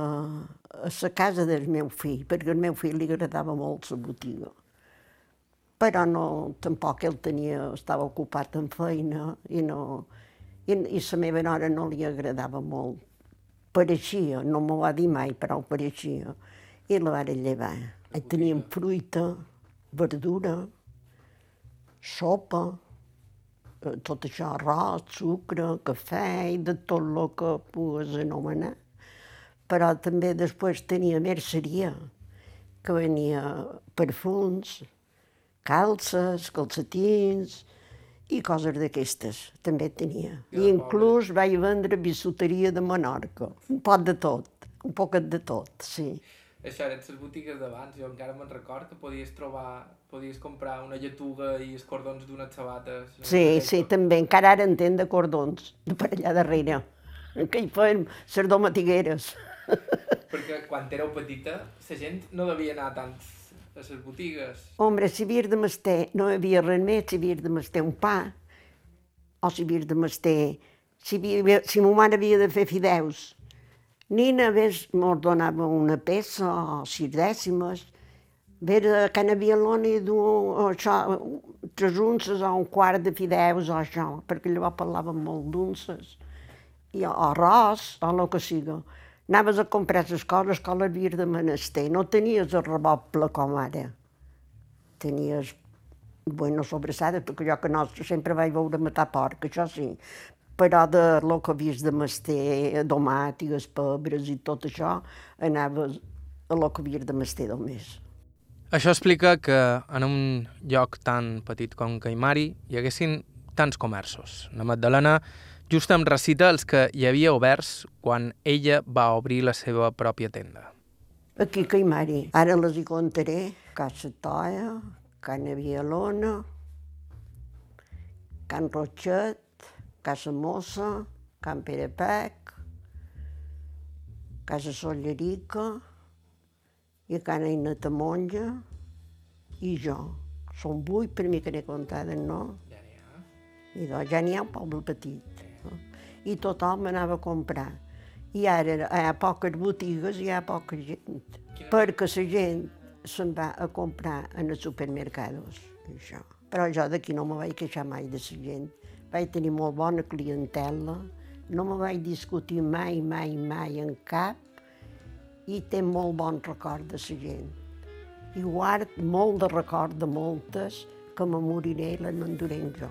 [SPEAKER 2] a sa casa del meu fill, perquè al meu fill li agradava molt la botiga. Però no, tampoc ell tenia, estava ocupat en feina i no, i, i la meva nora no li agradava molt. Pareixia, no m'ho va dir mai, però ho pareixia. I la varen llevar. I teníem fruita, verdura, sopa, tot això, arròs, sucre, cafè i de tot el que pugues anomenar. Però també després tenia merceria, que venia perfums, calces, calcetins i coses d'aquestes, també tenia. I inclús vaig vendre bisuteria de Menorca, un pot de tot, un poquet de tot, sí.
[SPEAKER 1] Això eren les botigues d'abans, jo encara me'n record que podies trobar, podies comprar una lletuga i els cordons d'unes sabates.
[SPEAKER 2] Sí, sí, també, encara ara en de cordons, de per allà darrere, que hi feien les domatigueres.
[SPEAKER 1] Perquè quan éreu petita, la gent no devia anar tant a les botigues.
[SPEAKER 2] Hombre, si havies de mestar, no hi havia res més, si havies de mestar un pa, o si havies de mestar, si, havia, si ma mare havia de fer fideus, Nina ves, mos donava una peça o sis dècimes, ve de Can Avialona i du això, tres unces o un quart de fideus o això, perquè llavors parlaven molt d'unces, i arròs o el que siga. Anaves a comprar les coses que l'havies de menester, no tenies el reboble com ara. Tenies bueno, sobrassades, perquè jo que no sempre vaig veure matar porc, això sí, però de lo que havies de mestir, domàtiques, pebres i tot això, anaves a lo que havies de mestir només.
[SPEAKER 1] Això explica que en un lloc tan petit com Caimari hi haguessin tants comerços. La Magdalena just em recita els que hi havia oberts quan ella va obrir la seva pròpia tenda.
[SPEAKER 2] Aquí Caimari. Ara les hi contaré. Casa Toia, Can Avialona, Can Rotxet, Casa Mossa, Can Pere Pec, Casa Sollerica, i Can Eina Tamonja, i jo. Són vuit per mi que n'he comptat, no? Ja n'hi ha. I doncs, ja n'hi ha un poble petit. No? I tothom anava a comprar. I ara hi ha poques botigues i hi ha poca gent. Quina... Perquè la gent se'n va a comprar en els supermercados. Això. Però jo d'aquí no me vaig queixar mai de la gent vaig tenir molt bona clientela, no me vaig discutir mai, mai, mai en cap i té molt bon record de la gent. I guard molt de record de moltes que me moriré i les m'enduré jo.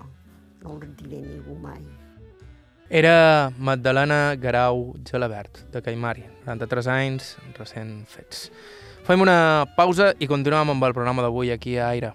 [SPEAKER 2] No les diré ningú mai.
[SPEAKER 1] Era Magdalena Garau Gelabert, de Caimari, 93 anys, recent fets. Fem una pausa i continuem amb el programa d'avui aquí a Aire.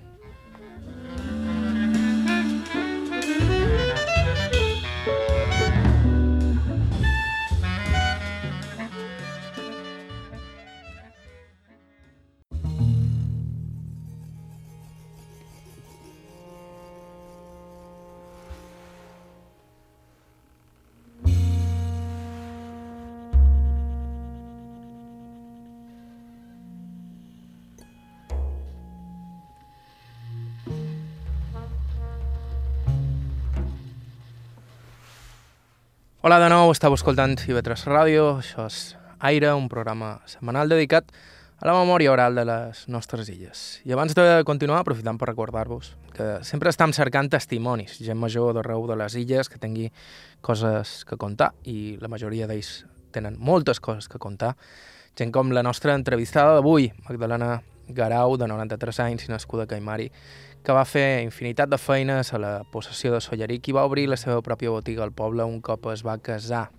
[SPEAKER 1] Hola de nou, estàu escoltant IB3 Ràdio, això és Aire, un programa setmanal dedicat a la memòria oral de les nostres illes. I abans de continuar, aprofitant per recordar-vos que sempre estem cercant testimonis, gent major d'arreu de les illes que tingui coses que contar, i la majoria d'ells tenen moltes coses que contar. Gent com la nostra entrevistada d'avui, Magdalena Garau, de 93 anys i nascuda a Caimari, que va fer infinitat de feines a la possessió de Solleric i va obrir la seva pròpia botiga al poble un cop es va casar,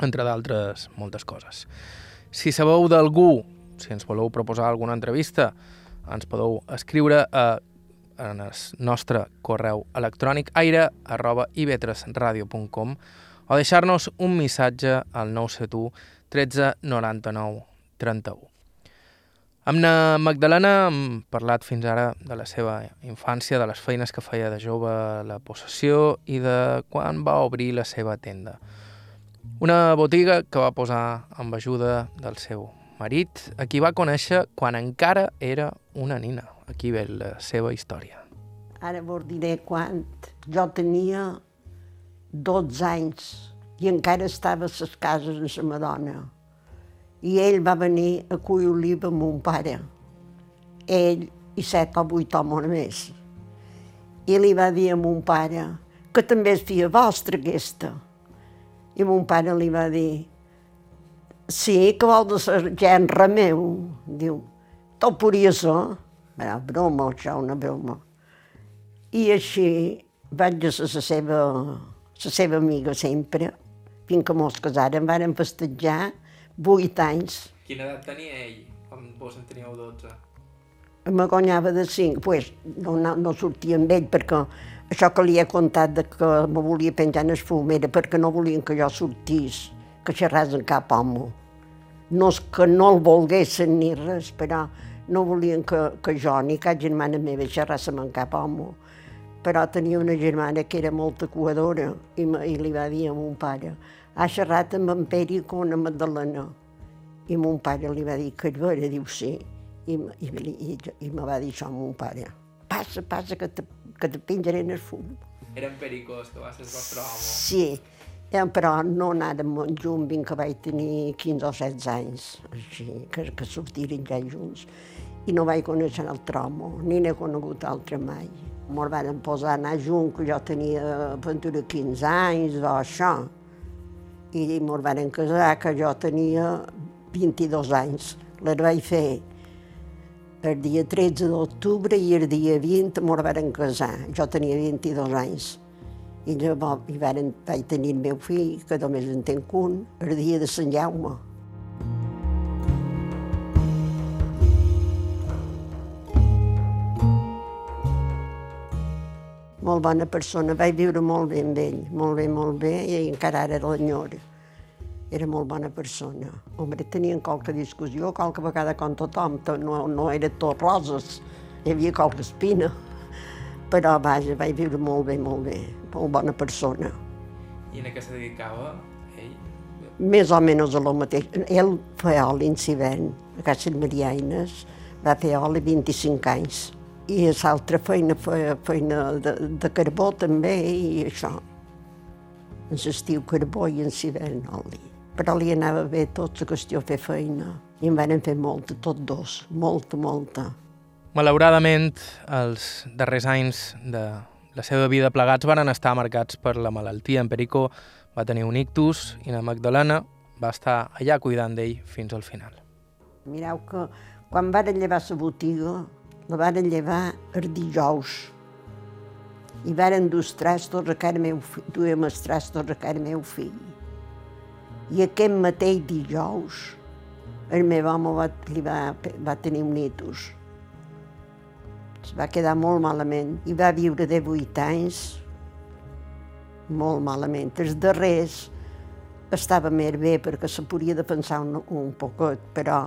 [SPEAKER 1] entre d'altres moltes coses. Si sabeu d'algú, si ens voleu proposar alguna entrevista, ens podeu escriure a en el nostre correu electrònic aire arroba ivetresradio.com o deixar-nos un missatge al 971 13 99 31. Amb na Magdalena hem parlat fins ara de la seva infància, de les feines que feia de jove a la possessió i de quan va obrir la seva tenda. Una botiga que va posar amb ajuda del seu marit, a qui va conèixer quan encara era una nina. Aquí ve la seva història.
[SPEAKER 2] Ara vos diré quan jo tenia 12 anys i encara estava a les cases de la Madonna. I ell va venir a cuir oliva amb mon pare. Ell i set o vuit homes més. I li va dir a mon pare que també és filla vostra aquesta. I mon pare li va dir sí, que vol de ser genre meu. Diu, te'l podria ser? Era broma, això, una broma. I així vaig ser la seva, la seva amiga sempre, fins que mos casàrem, vàrem festejar vuit anys.
[SPEAKER 1] Quina edat tenia ell quan vos en teníeu 12?
[SPEAKER 2] Me guanyava de cinc, pues, no, no, sortia amb ell perquè això que li he contat de que me volia penjar en el fum era perquè no volien que jo sortís, que xerràs en cap home. No és que no el volguessin ni res, però no volien que, que jo ni cap germana meva xerràssim amb cap home. Però tenia una germana que era molt acuadora i, i li va dir a mon pare ha xerrat amb en Peri com una Magdalena. I mon pare li va dir que era vera, diu sí. I, i, i, i me va dir això a mon pare. Passa, passa, que te, que te penjaré en el fum.
[SPEAKER 1] Eren pericos, que va ser el vostre amo.
[SPEAKER 2] Sí, eh, però no anàrem molt junts, fins que vaig tenir 15 o 16 anys, així, que, que sortiren ja junts. I no vaig conèixer l'altre home, ni n'he conegut altre mai. Mos van posar a anar junts, que jo tenia aventura 15 anys o això. I mos van casar, que jo tenia 22 anys. Les vaig fer el dia 13 d'octubre i el dia 20 mos van casar. Jo tenia 22 anys. I llavors vaig tenir el meu fill, que només en tenc un, el dia de Sant Jaume. Molt bona persona, vaig viure molt bé amb ell, molt bé, molt bé, i encara ara l'enyora. Era molt bona persona. Home, tenien qualque discussió, qualque vegada com tothom, no, no era tot roses, hi havia qualque espina. Però, vaja, vaig viure molt bé, molt bé, molt bona persona.
[SPEAKER 1] I en què se dedicava ell?
[SPEAKER 2] Més o menys a lo mateix. Ell feia oli en Civern, a Casa Mariaines, va fer oli 25 anys. I l'altra feina feia feina de, de carbó també i això. En l'estiu carbó i en Civern oli. Però li anava bé tot la qüestió de fer feina. I en van fer molta, tots dos, molta, molta.
[SPEAKER 1] Malauradament, els darrers anys de la seva vida plegats van estar marcats per la malaltia. En Perico va tenir un ictus i la Magdalena va estar allà cuidant d'ell fins al final.
[SPEAKER 2] Mireu que quan varen llevar la botiga, la varen llevar el dijous. I varen dur els trastos a cara meu fill, duem els trastos a cara meu fill. I aquest mateix dijous, el meu home va, li va, va tenir un ictus es va quedar molt malament i va viure de 8 anys molt malament. Els darrers estava més bé perquè se podia defensar un, un poquet, però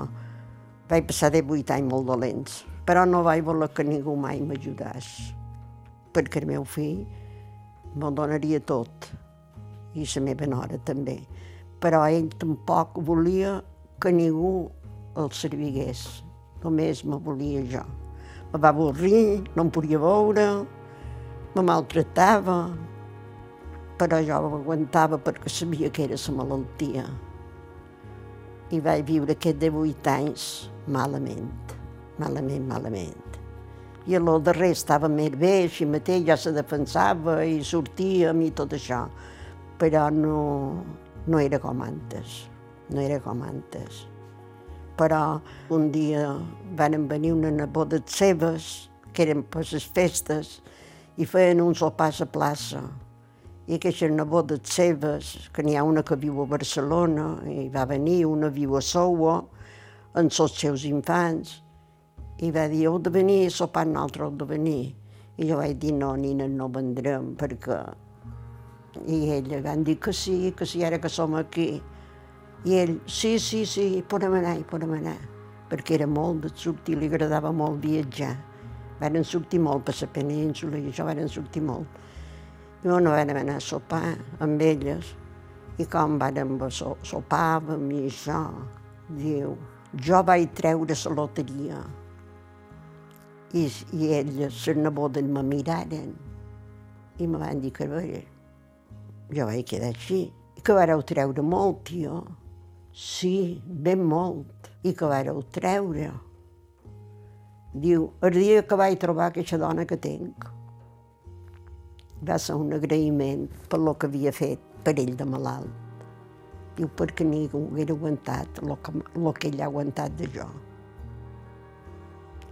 [SPEAKER 2] vaig passar de 8 anys molt dolents. Però no vaig voler que ningú mai m'ajudés, perquè el meu fill me'l donaria tot, i la meva nora també. Però ell tampoc volia que ningú el servigués, només me volia jo me va avorrir, no em podia veure, me maltractava. però jo ho aguantava perquè sabia que era la malaltia. I vaig viure aquests 18 anys malament, malament, malament. I lo darrer estava més bé, així mateix ja se defensava i sortíem i tot això, però no, no era com antes, no era com antes. Però un dia van venir una neboda seves, que eren per les festes, i feien un sopar a la plaça i aquestes nebodes seves, que n'hi ha una que viu a Barcelona, i va venir, una viu a Soua, amb els seus infants, i va dir, heu de venir a sopar, nosaltres heu de venir. I jo vaig dir, no, nina, no vendrem, perquè... I ella van dir que sí, que sí, ara que som aquí. I ell, sí, sí, sí, podem anar, podem anar, perquè era molt de sortir, li agradava molt viatjar. Varen sortir molt per la península i això varen sortir molt i no vam anar a sopar amb elles. I com vàrem so, sopàvem i això, diu, jo vaig treure la loteria. I, i elles, les nebodes, me miraren i me van dir que bé, jo vaig quedar així. I que vareu treure molt, tio. Sí, ben molt. I que vareu treure. Diu, el dia que vaig trobar aquesta dona que tinc, va ser un agraïment per lo que havia fet per ell de malalt. Diu, perquè ningú haguera aguantat el que, lo que ell ha aguantat de jo.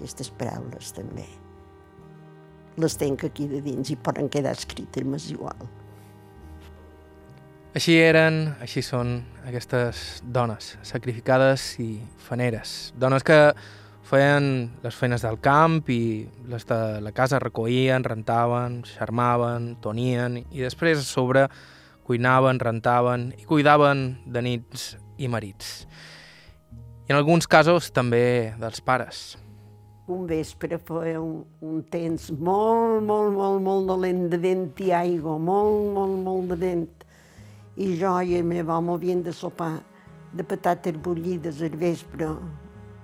[SPEAKER 2] Aquestes paraules també. Les tenc aquí de dins i poden quedar escrites, m'és igual.
[SPEAKER 1] Així eren, així són aquestes dones, sacrificades i faneres. Dones que feien les feines del camp i les de la casa recollien, rentaven, xarmaven, tonien i després a sobre cuinaven, rentaven i cuidaven de nits i marits. I en alguns casos també dels pares.
[SPEAKER 2] Un vespre feia un, un temps molt, molt, molt, molt dolent de vent i aigua, molt, molt, molt de vent. I jo i el meu home havien de sopar de patates bullides al vespre,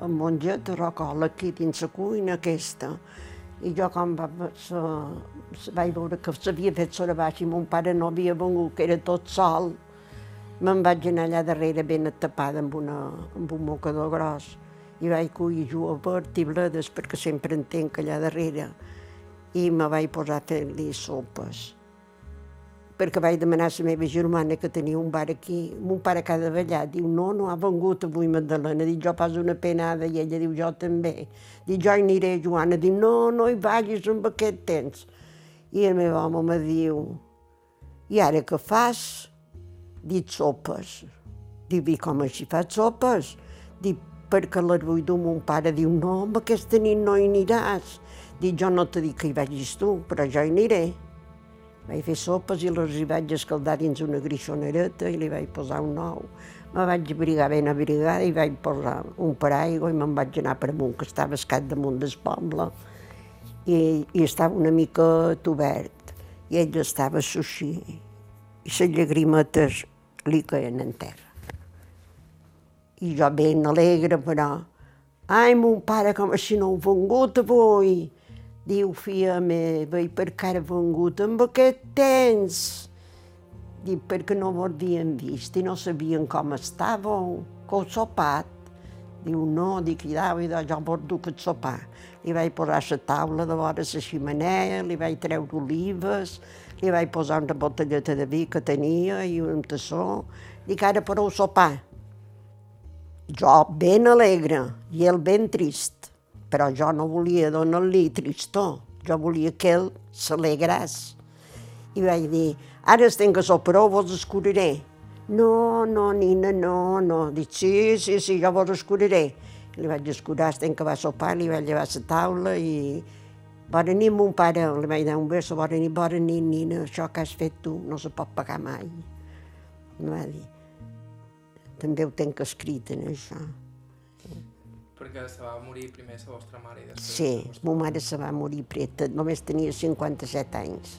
[SPEAKER 2] amb mongeta rocola aquí dins la cuina aquesta. I jo quan va, se, se vaig veure que s'havia fet sobre baix i mon pare no havia vengut, que era tot sol, me'n vaig anar allà darrere ben tapada amb, una, amb un mocador gros i vaig collir julivert i bledes perquè sempre en tenc allà darrere i me vaig posar a fer-li sopes perquè vaig demanar a la meva germana que tenia un bar aquí, mon pare cada ballar, diu, no, no ha vengut avui Magdalena, dic, jo pas una penada, i ella diu, jo també. Dic, jo hi aniré, Joana, diu, no, no hi vagis amb aquest temps. I el meu home me diu, i ara què fas? Dic, sopes. Dic, i com així fas sopes? Dic, perquè vull dur mon pare. Diu, no, amb aquesta nit no hi aniràs. Dic, jo no t'he dit que hi vagis tu, però jo hi aniré. Vaig fer sopes i les hi vaig escaldar dins una grixonereta i li vaig posar un nou. Me vaig abrigar ben abrigada i vaig posar un paraigua i me'n vaig anar per amunt, que estava escat damunt del poble. I, i estava una mica obert. I ell estava així. I les llagrimetes li caien en terra. I jo ben alegre, però... Ai, mon pare, com si no heu vengut avui! Diu, filla meva, i per què ha vengut amb aquest temps? Diu, perquè no ho havien vist i no sabien com estàveu, que heu sopat. Diu, no, dic, idao, idao, jo vos duc el sopar. Li vaig posar la taula de vora la ximenea, li vaig treure olives, li vaig posar una botelleta de vi que tenia i un tassó. Dic, ara podeu sopar. Jo ben alegre i el ben trist però jo no volia donar-li tristor, jo volia que ell s'alegrés. I vaig dir, ara estem que soparó, vos escuraré. No, no, nina, no, no. Dic, sí, sí, sí, jo vos escuraré. Li vaig escurar, estem que va sopar, li vaig llevar la taula i... Bona nit, mon pare, li vaig dar un beso, bona nit, bona nit, nina, això que has fet tu no se pot pagar mai. No va dir. També ho tenc escrit en això.
[SPEAKER 1] Perquè se va morir primer la vostra mare i després...
[SPEAKER 2] Sí, ma mare se va morir preta, només tenia 57 anys.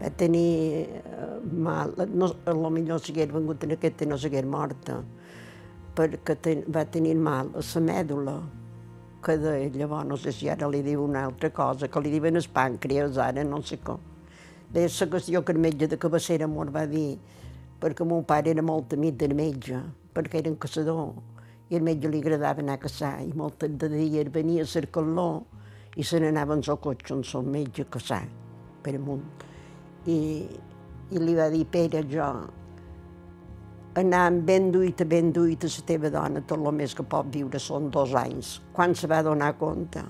[SPEAKER 2] Va tenir uh, mal, no, a lo millor si hagués vengut en aquesta no s'hagués morta, perquè ten, va tenir mal a la mèdula, que de llavors no sé si ara li diu una altra cosa, que li diuen el pàncreas ara, no sé com. Bé, la qüestió que el metge de cabecera m'ho va dir, perquè mon pare era molt amic del metge, perquè era un caçador, i al metge li agradava anar a caçar, i moltes de dies venia a cercar-lo i se n'anaven al cotxe amb el metge a caçar, per amunt. I, I li va dir, Pere, jo anant ben duit, ben duit a la teva dona, tot el més que pot viure són dos anys. Quan se va donar compte?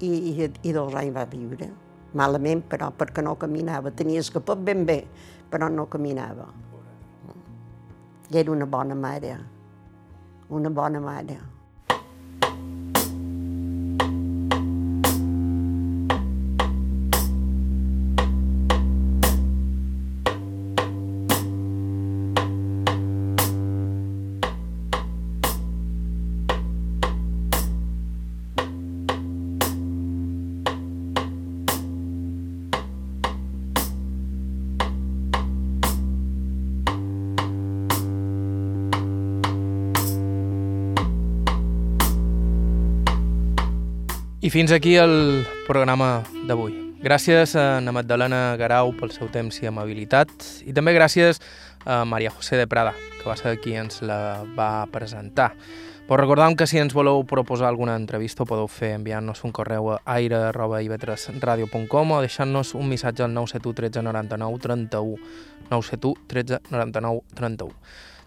[SPEAKER 2] I, i, i dos anys va viure. Malament, però, perquè no caminava. Tenies que pot ben bé, però no caminava. I era una bona mare, una bona mare.
[SPEAKER 1] Fins aquí el programa d'avui. Gràcies a Ana Magdalena Garau pel seu temps i amabilitat i també gràcies a Maria José de Prada, que va ser qui ens la va presentar. Però recordam que si ens voleu proposar alguna entrevista ho podeu fer enviant-nos un correu a aire.ivetresradio.com o deixant-nos un missatge al 971 13 99 31 971 13 99 31.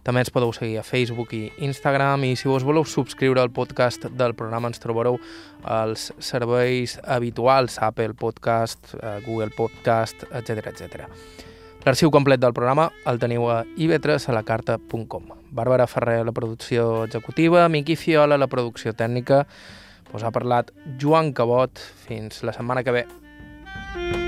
[SPEAKER 1] També ens podeu seguir a Facebook i Instagram i si vos voleu subscriure al podcast del programa ens trobareu als serveis habituals, Apple Podcast, eh, Google Podcast, etc etc. L'arxiu complet del programa el teniu a ivetresalacarta.com. Bàrbara Ferrer la producció executiva, Miqui Fiola la producció tècnica, us ha parlat Joan Cabot. Fins la setmana que ve.